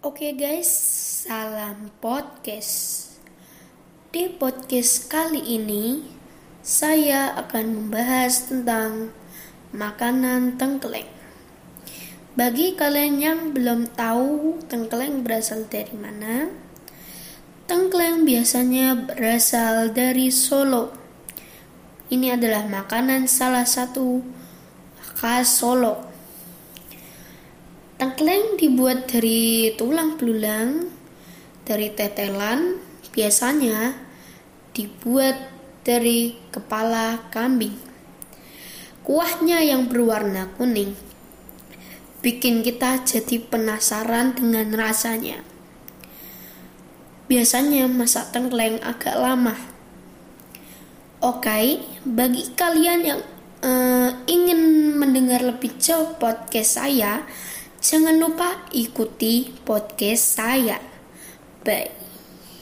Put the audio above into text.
Oke guys, salam podcast. Di podcast kali ini, saya akan membahas tentang makanan tengkleng. Bagi kalian yang belum tahu tengkleng berasal dari mana, tengkleng biasanya berasal dari Solo. Ini adalah makanan salah satu khas Solo. Tengkleng dibuat dari tulang belulang, dari tetelan, biasanya dibuat dari kepala kambing. Kuahnya yang berwarna kuning bikin kita jadi penasaran dengan rasanya. Biasanya masak tengkleng agak lama. Oke, bagi kalian yang uh, ingin mendengar lebih jauh podcast saya, jangan lupa ikuti podcast saya. Bye.